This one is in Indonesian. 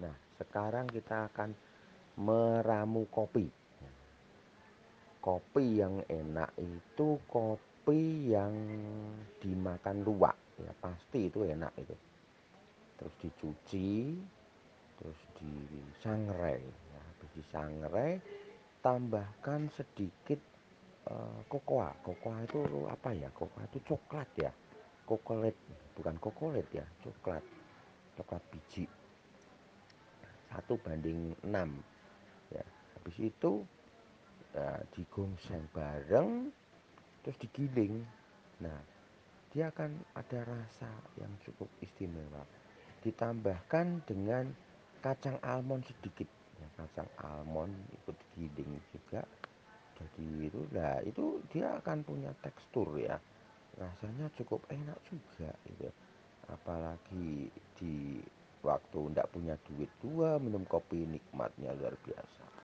Nah, sekarang kita akan meramu kopi. Kopi yang enak itu kopi yang dimakan luwak, ya pasti itu enak itu. Terus dicuci, terus disangrai, ya, habis disangrai tambahkan sedikit uh, kokoa. Itu apa ya? Kokoa itu coklat ya. Kokolet, bukan kokolet ya, coklat. Coklat biji satu banding 6 ya habis itu ya, digongseng bareng terus digiling. Nah dia akan ada rasa yang cukup istimewa. Ditambahkan dengan kacang almond sedikit. Ya, kacang almond ikut giling juga. Jadi itu nah itu dia akan punya tekstur ya. Rasanya cukup enak juga gitu. Apalagi di waktu ndak punya duit dua minum kopi nikmatnya luar biasa